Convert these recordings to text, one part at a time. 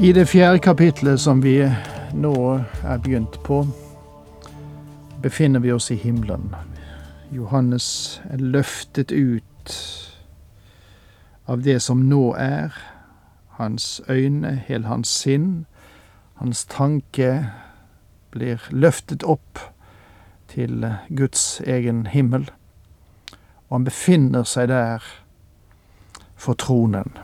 I det fjerde kapitlet som vi nå er begynt på, befinner vi oss i himmelen. Johannes er løftet ut av det som nå er. Hans øyne, hele hans sinn, hans tanke blir løftet opp til Guds egen himmel, og han befinner seg der for tronen.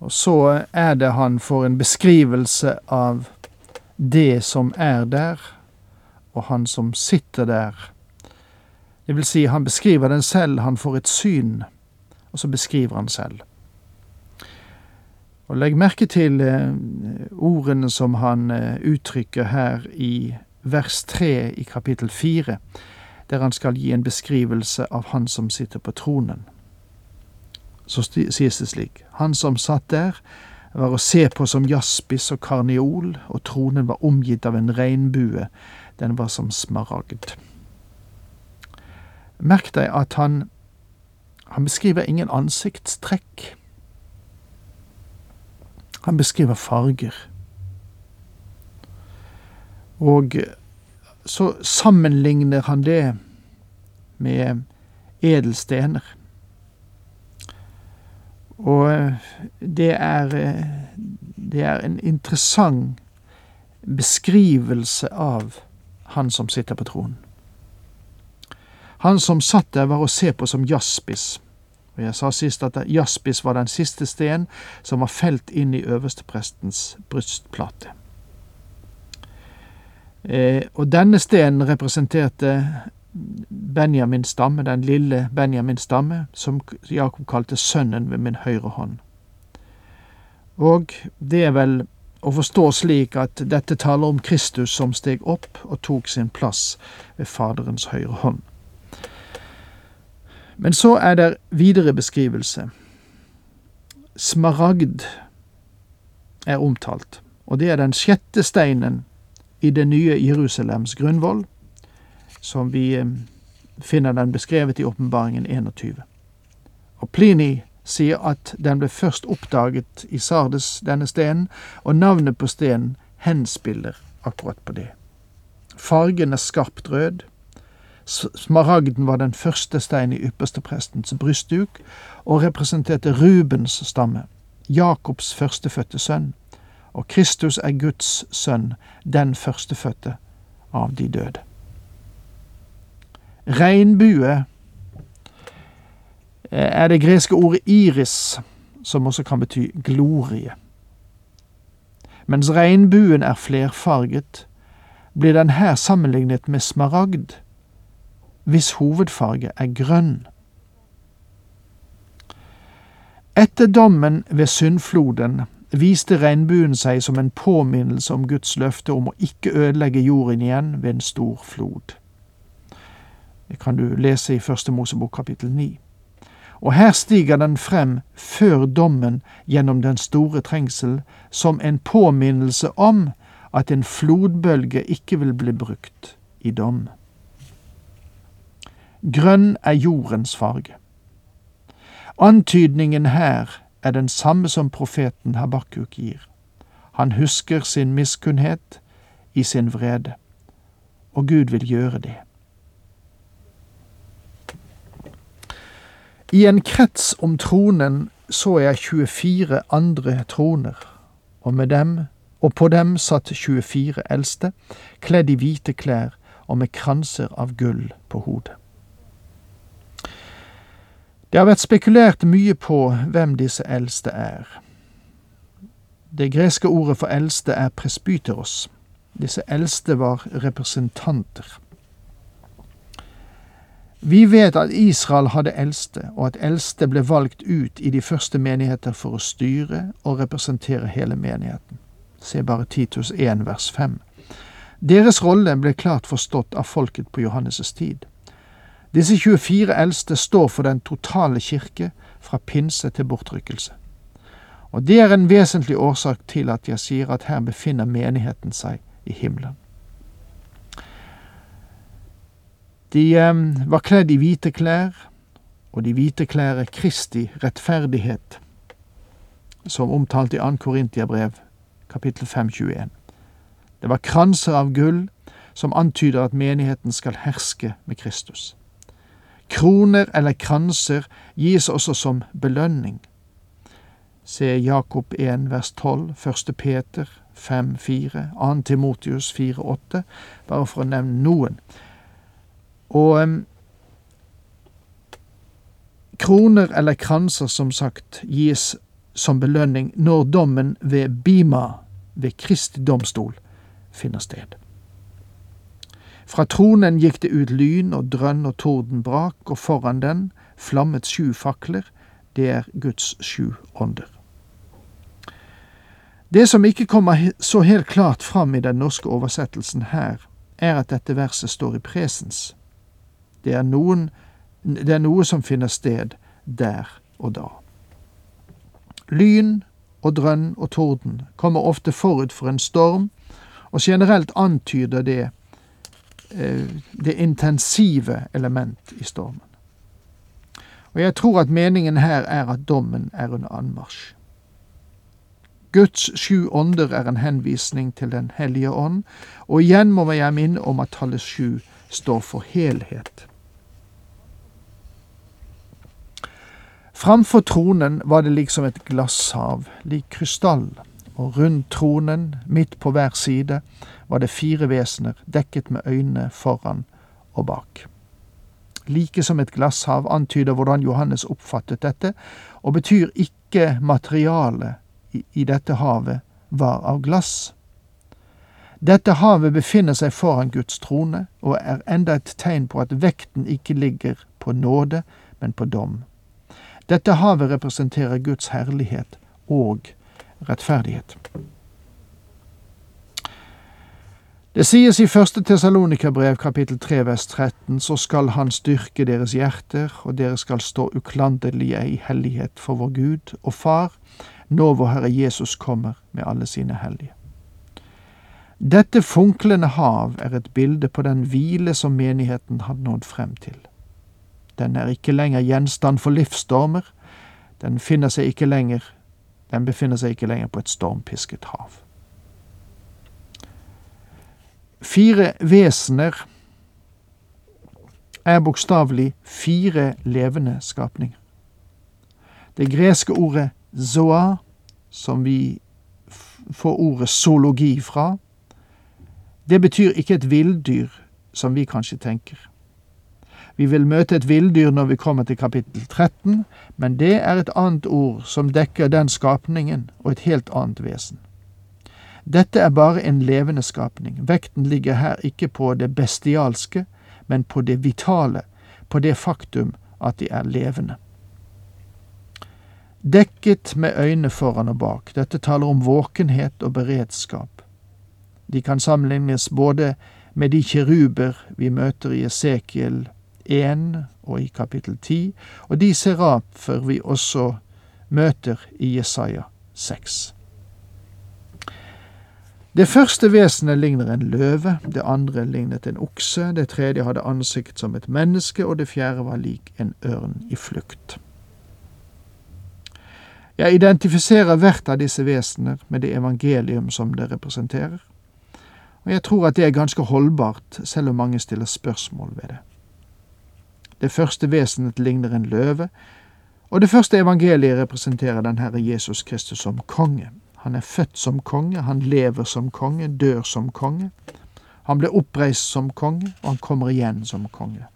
Og så er det han får en beskrivelse av det som er der, og han som sitter der. Det vil si, han beskriver den selv, han får et syn, og så beskriver han selv. Og legg merke til eh, ordene som han eh, uttrykker her i vers tre i kapittel fire, der han skal gi en beskrivelse av han som sitter på tronen så sies det slik. Han som satt der, var å se på som jaspis og karneol, og tronen var omgitt av en regnbue, den var som smaragd. Merk deg at han, han beskriver ingen ansiktstrekk. Han beskriver farger. Og så sammenligner han det med edelstener. Og eh, det er, eh, det er en interessant beskrivelse av han som sitter på tronen. Han som satt der, var å se på som jaspis. Og Jeg sa sist at jaspis var den siste sten som var felt inn i øversteprestens brystplate. Eh, og denne stenen representerte Benjamins stamme, den lille Benjamins stamme, som Jakob kalte sønnen ved min høyre hånd. Og det er vel å forstå slik at dette taler om Kristus som steg opp og tok sin plass ved Faderens høyre hånd. Men så er det videre beskrivelse. Smaragd er omtalt, og det er den sjette steinen i det nye Jerusalems grunnvoll som vi eh, finner den beskrevet i Åpenbaringen 21. Og Plini sier at den ble først oppdaget i Sardes, denne stenen, og navnet på stenen henspiller akkurat på det. Fargen er skarpt rød. Smaragden var den første stein i yppersteprestens brystduk og representerte Rubens stamme, Jakobs førstefødte sønn, og Kristus er Guds sønn, den førstefødte av de døde. Regnbue er det greske ordet iris, som også kan bety glorie. Mens regnbuen er flerfarget, blir den her sammenlignet med smaragd, hvis hovedfarge er grønn. Etter dommen ved syndfloden viste regnbuen seg som en påminnelse om Guds løfte om å ikke ødelegge jorden igjen ved en stor flod. Det kan du lese i Første Mosebok kapittel ni. Og her stiger den frem før dommen gjennom den store trengsel, som en påminnelse om at en flodbølge ikke vil bli brukt i dom. Grønn er jordens farge. Antydningen her er den samme som profeten Habakuk gir. Han husker sin miskunnhet i sin vrede, og Gud vil gjøre det. I en krets om tronen så jeg 24 andre troner, og med dem, og på dem satt 24 eldste, kledd i hvite klær og med kranser av gull på hodet. Det har vært spekulert mye på hvem disse eldste er. Det greske ordet for eldste er presbyteros. Disse eldste var representanter. Vi vet at Israel hadde eldste, og at eldste ble valgt ut i de første menigheter for å styre og representere hele menigheten. Se bare Titus 1 vers 5. Deres rolle ble klart forstått av folket på Johannes' tid. Disse 24 eldste står for den totale kirke, fra pinse til bortrykkelse. Og det er en vesentlig årsak til at jeg sier at her befinner menigheten seg i himmelen. De eh, var kledd i hvite klær, og de hvite klær er Kristi rettferdighet, som omtalt i 2. Korintiabrev, kapittel 521. Det var kranser av gull som antyder at menigheten skal herske med Kristus. Kroner eller kranser gis også som belønning. Se Jakob 1 vers 12, 1. Peter 5, 4, 2. Timotius 4, 8, bare for å nevne noen. Og um, kroner eller kranser, som sagt, gis som belønning når dommen ved Bima, ved Kristi domstol, finner sted. Fra tronen gikk det ut lyn og drønn og torden brak, og foran den flammet sju fakler, det er Guds sju ånder. Det som ikke kommer så helt klart fram i den norske oversettelsen her, er at dette verset står i presens. Det er, noen, det er noe som finner sted der og da. Lyn og drønn og torden kommer ofte forut for en storm, og generelt antyder det Eh, det intensive element i stormen. Og jeg tror at meningen her er at dommen er under anmarsj. Guds sju ånder er en henvisning til Den hellige ånd, og igjen må jeg minne om at tallet sju står for helhet. Framfor tronen var det liksom et glasshav, lik krystall og rundt tronen, midt på hver side, var det fire vesener, dekket med øynene foran og bak. Like som et glasshav antyder hvordan Johannes oppfattet dette, og betyr ikke materialet i dette havet var av glass. Dette havet befinner seg foran Guds trone, og er enda et tegn på at vekten ikke ligger på nåde, men på dom. Dette havet representerer Guds herlighet og rettferdighet. Det sies i første Tessalonika-brev kapittel 3 vers 13, så skal Han styrke deres hjerter, og dere skal stå uklanderlige i hellighet for vår Gud og Far, nå vår Herre Jesus kommer med alle sine hellige. Dette funklende hav er et bilde på den hvile som menigheten har nådd frem til. Den er ikke lenger gjenstand for livsstormer, den finner seg ikke lenger den befinner seg ikke lenger på et stormpisket hav. Fire vesener er bokstavelig fire levende skapninger. Det greske ordet zoa, som vi får ordet zoologi fra, det betyr ikke et villdyr, som vi kanskje tenker. Vi vil møte et villdyr når vi kommer til kapittel 13, men det er et annet ord som dekker den skapningen og et helt annet vesen. Dette er bare en levende skapning. Vekten ligger her ikke på det bestialske, men på det vitale, på det faktum at de er levende. Dekket med øyne foran og bak. Dette taler om våkenhet og beredskap. De kan sammenlignes både med de kiruber vi møter i Esekiel 1 og i kapittel 10, og de serafer vi også møter i Jesaja 6. Det første vesenet ligner en løve, det andre lignet en okse, det tredje hadde ansikt som et menneske, og det fjerde var lik en ørn i flukt. Jeg identifiserer hvert av disse vesener med det evangelium som det representerer, og jeg tror at det er ganske holdbart, selv om mange stiller spørsmål ved det. Det første vesenet ligner en løve, og det første evangeliet representerer den Herre Jesus Kristus som konge. Han er født som konge, han lever som konge, dør som konge. Han ble oppreist som konge, og han kommer igjen som konge.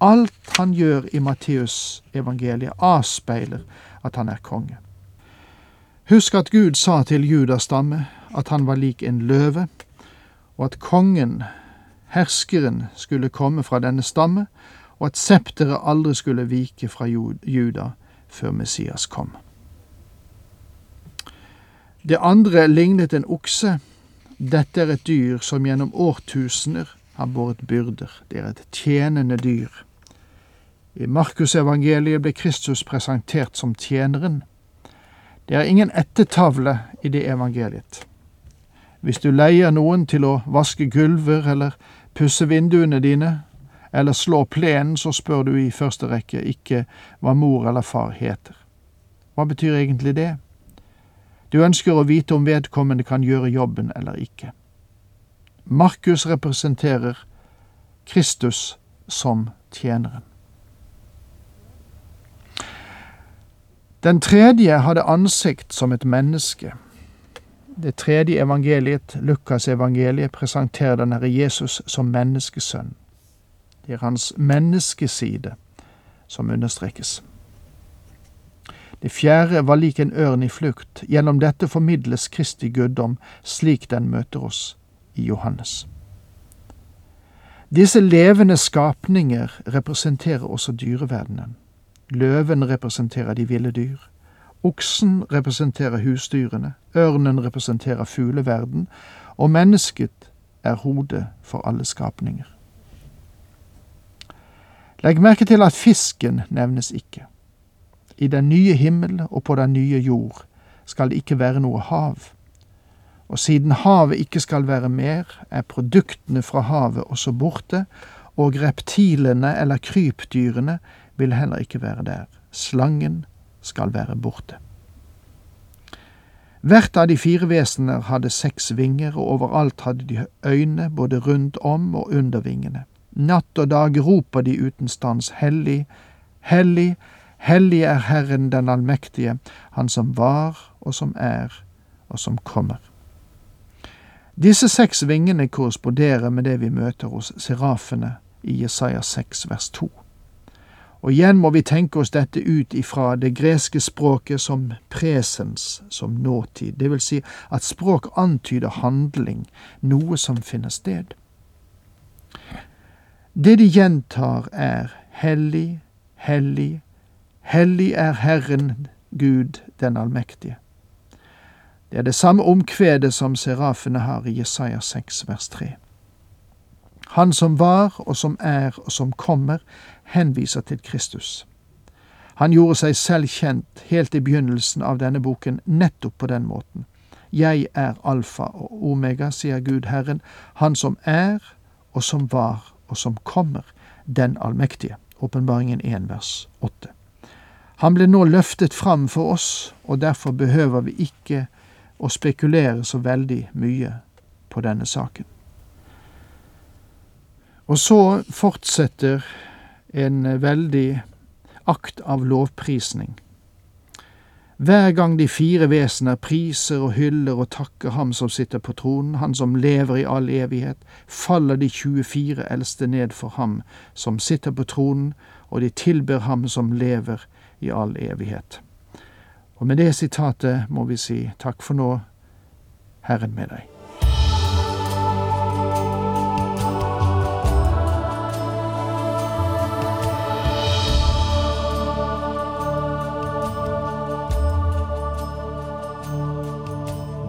Alt han gjør i Matteus evangeliet avspeiler at han er konge. Husk at Gud sa til Judas stamme at han var lik en løve, og at kongen, herskeren, skulle komme fra denne stamme, og at septeret aldri skulle vike fra Juda før Messias kom. Det andre lignet en okse. Dette er et dyr som gjennom årtusener har båret byrder. Det er et tjenende dyr. I Markusevangeliet ble Kristus presentert som tjeneren. Det er ingen ettertavle i det evangeliet. Hvis du leier noen til å vaske gulver eller pusse vinduene dine, eller slå plenen, så spør du i første rekke ikke hva mor eller far heter. Hva betyr egentlig det? Du ønsker å vite om vedkommende kan gjøre jobben eller ikke. Markus representerer Kristus som tjeneren. Den tredje hadde ansikt som et menneske. Det tredje evangeliet, Lukas evangeliet, presenterer den Herre Jesus som menneskesønn. Det er hans menneskeside som understrekes. Det fjerde var lik en ørn i flukt. Gjennom dette formidles Kristi guddom slik den møter oss i Johannes. Disse levende skapninger representerer også dyreverdenen. Løven representerer de ville dyr. Oksen representerer husdyrene, ørnen representerer fugleverden, og mennesket er hodet for alle skapninger. Legg merke til at fisken nevnes ikke. I den nye himmel og på den nye jord skal det ikke være noe hav. Og siden havet ikke skal være mer, er produktene fra havet også borte, og reptilene eller krypdyrene vil heller ikke være der. Slangen skal være borte. Hvert av de fire vesener hadde seks vinger, og overalt hadde de øyne både rundt om og under vingene. Natt og dag roper de uten stans, Hellig, hellig, hellig er Herren den allmektige, Han som var og som er og som kommer. Disse seks vingene korresponderer med det vi møter hos serafene i Jesaja 6 vers 2. Og igjen må vi tenke oss dette ut ifra det greske språket som presens, som nåtid, det vil si at språk antyder handling, noe som finner sted. Det de gjentar er Hellig, hellig, hellig er Herren Gud den allmektige. Det er det samme omkvedet som serafene har i Jesaja 6 vers 3. Han som var og som er og som kommer, henviser til Kristus. Han gjorde seg selv kjent helt i begynnelsen av denne boken nettopp på den måten. Jeg er alfa og omega, sier Gud Herren, Han som er og som var og som kommer, den allmektige. Åpenbaringen 1 vers 8. Han ble nå løftet fram for oss, og derfor behøver vi ikke å spekulere så veldig mye på denne saken. Og så fortsetter en veldig akt av lovprisning. Hver gang de fire vesener priser og hyller og takker ham som sitter på tronen, han som lever i all evighet, faller de 24 eldste ned for ham som sitter på tronen, og de tilber ham som lever i all evighet. Og med det sitatet må vi si takk for nå, Herren med deg.